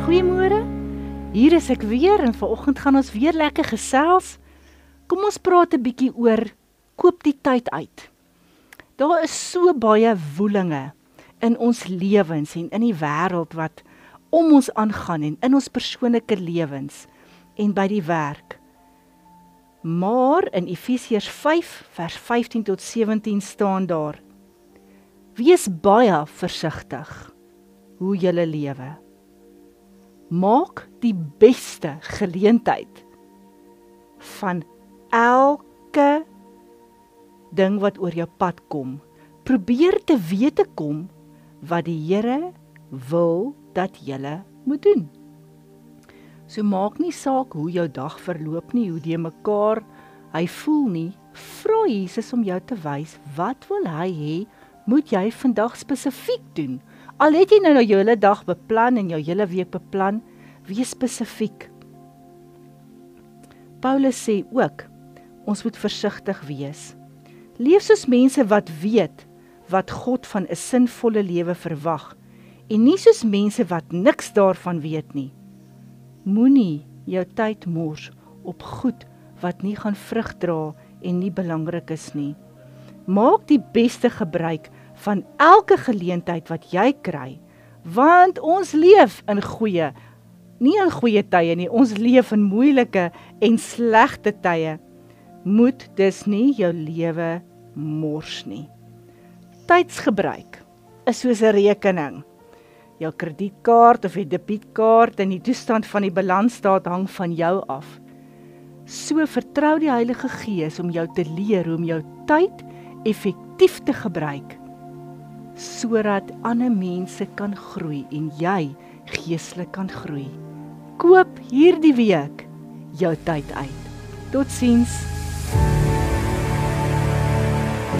Goeiemôre. Hier is ek weer en vanoggend gaan ons weer lekker gesels. Kom ons praat 'n bietjie oor koop die tyd uit. Daar is so baie woelinge in ons lewens en in die wêreld wat om ons aangaan en in ons persoonlike lewens en by die werk. Maar in Efesiërs 5 vers 15 tot 17 staan daar: Wees baie versigtig hoe jy lewe maak die beste geleentheid van elke ding wat oor jou pad kom. Probeer te weet te kom wat die Here wil dat jy moet doen. So maak nie saak hoe jou dag verloop nie, hoe jy mekaar hy voel nie. Vra Jesus om jou te wys wat wil hy hê moet jy vandag spesifiek doen? Al het jy nou nou jou hele dag beplan en jou hele week beplan, wees spesifiek. Paulus sê ook ons moet versigtig wees. Leef soos mense wat weet wat God van 'n sinvolle lewe verwag en nie soos mense wat niks daarvan weet nie. Moenie jou tyd mors op goed wat nie gaan vrug dra en nie belangrik is nie. Maak die beste gebruik van elke geleentheid wat jy kry, want ons leef in goeie, nie in goeie tye nie, ons leef in moeilike en slegte tye. Moet dus nie jou lewe mors nie. Tydsgebruik is soos 'n rekening. Jou kredietkaart of die debietkaart en die toestand van die balansstaat hang van jou af. So vertrou die Heilige Gees om jou te leer hoe om jou tyd effektief te gebruik sodat ander mense kan groei en jy geestelik kan groei. Koop hierdie week jou tyd uit. Totsiens.